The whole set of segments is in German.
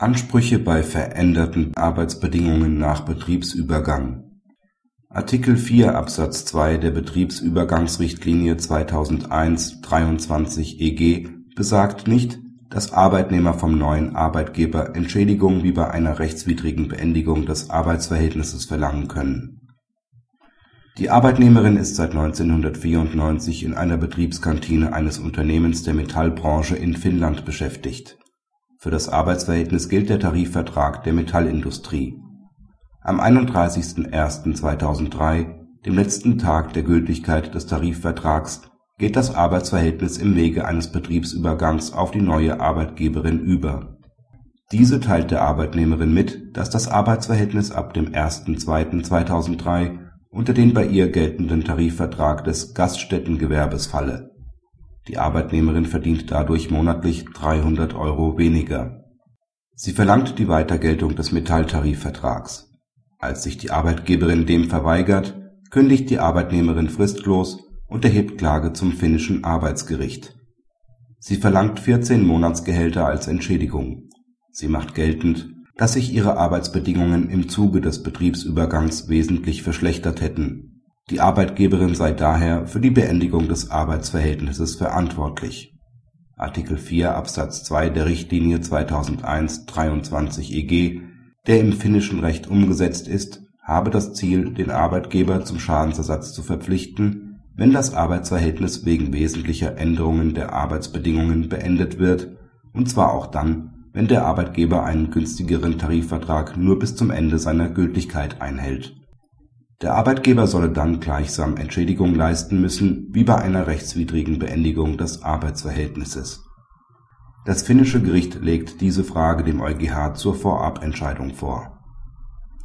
Ansprüche bei veränderten Arbeitsbedingungen nach Betriebsübergang Artikel 4 Absatz 2 der Betriebsübergangsrichtlinie 2001/23/EG besagt nicht, dass Arbeitnehmer vom neuen Arbeitgeber Entschädigung wie bei einer rechtswidrigen Beendigung des Arbeitsverhältnisses verlangen können. Die Arbeitnehmerin ist seit 1994 in einer Betriebskantine eines Unternehmens der Metallbranche in Finnland beschäftigt für das Arbeitsverhältnis gilt der Tarifvertrag der Metallindustrie. Am 31.01.2003, dem letzten Tag der Gültigkeit des Tarifvertrags, geht das Arbeitsverhältnis im Wege eines Betriebsübergangs auf die neue Arbeitgeberin über. Diese teilt der Arbeitnehmerin mit, dass das Arbeitsverhältnis ab dem 1.02.2003 unter den bei ihr geltenden Tarifvertrag des Gaststättengewerbes falle die Arbeitnehmerin verdient dadurch monatlich 300 Euro weniger. Sie verlangt die Weitergeltung des Metalltarifvertrags. Als sich die Arbeitgeberin dem verweigert, kündigt die Arbeitnehmerin fristlos und erhebt Klage zum finnischen Arbeitsgericht. Sie verlangt 14 Monatsgehälter als Entschädigung. Sie macht geltend, dass sich ihre Arbeitsbedingungen im Zuge des Betriebsübergangs wesentlich verschlechtert hätten die Arbeitgeberin sei daher für die Beendigung des Arbeitsverhältnisses verantwortlich. (Artikel 4 Absatz 2 der Richtlinie 2001/23/EG, der im finnischen Recht umgesetzt ist, habe das Ziel, den Arbeitgeber zum Schadensersatz zu verpflichten, wenn das Arbeitsverhältnis wegen wesentlicher Änderungen der Arbeitsbedingungen beendet wird, und zwar auch dann, wenn der Arbeitgeber einen günstigeren Tarifvertrag nur bis zum Ende seiner Gültigkeit einhält der Arbeitgeber solle dann gleichsam Entschädigung leisten müssen wie bei einer rechtswidrigen Beendigung des Arbeitsverhältnisses. Das finnische Gericht legt diese Frage dem EuGH zur Vorabentscheidung vor.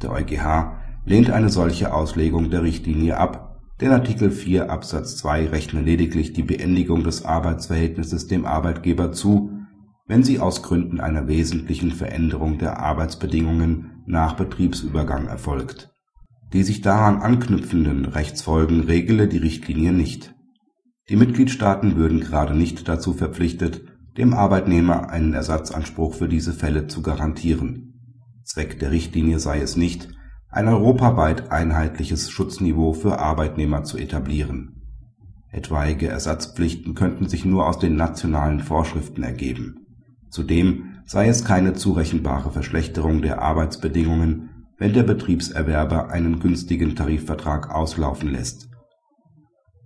Der EuGH lehnt eine solche Auslegung der Richtlinie ab, denn Artikel 4 Absatz 2 rechne lediglich die Beendigung des Arbeitsverhältnisses dem Arbeitgeber zu, wenn sie aus Gründen einer wesentlichen Veränderung der Arbeitsbedingungen nach Betriebsübergang erfolgt die sich daran anknüpfenden Rechtsfolgen regele die Richtlinie nicht. Die Mitgliedstaaten würden gerade nicht dazu verpflichtet, dem Arbeitnehmer einen Ersatzanspruch für diese Fälle zu garantieren. Zweck der Richtlinie sei es nicht, ein europaweit einheitliches Schutzniveau für Arbeitnehmer zu etablieren. Etwaige Ersatzpflichten könnten sich nur aus den nationalen Vorschriften ergeben. Zudem sei es keine zurechenbare Verschlechterung der Arbeitsbedingungen wenn der Betriebserwerber einen günstigen Tarifvertrag auslaufen lässt.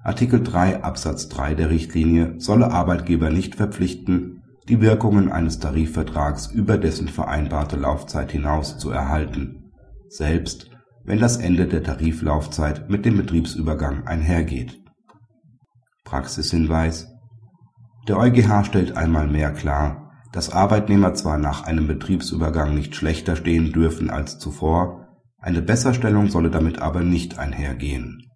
Artikel 3 Absatz 3 der Richtlinie solle Arbeitgeber nicht verpflichten, die Wirkungen eines Tarifvertrags über dessen vereinbarte Laufzeit hinaus zu erhalten, selbst wenn das Ende der Tariflaufzeit mit dem Betriebsübergang einhergeht. Praxishinweis Der EuGH stellt einmal mehr klar dass Arbeitnehmer zwar nach einem Betriebsübergang nicht schlechter stehen dürfen als zuvor, eine Besserstellung solle damit aber nicht einhergehen.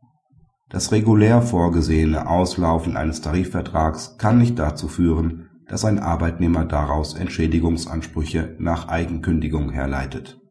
Das regulär vorgesehene Auslaufen eines Tarifvertrags kann nicht dazu führen, dass ein Arbeitnehmer daraus Entschädigungsansprüche nach Eigenkündigung herleitet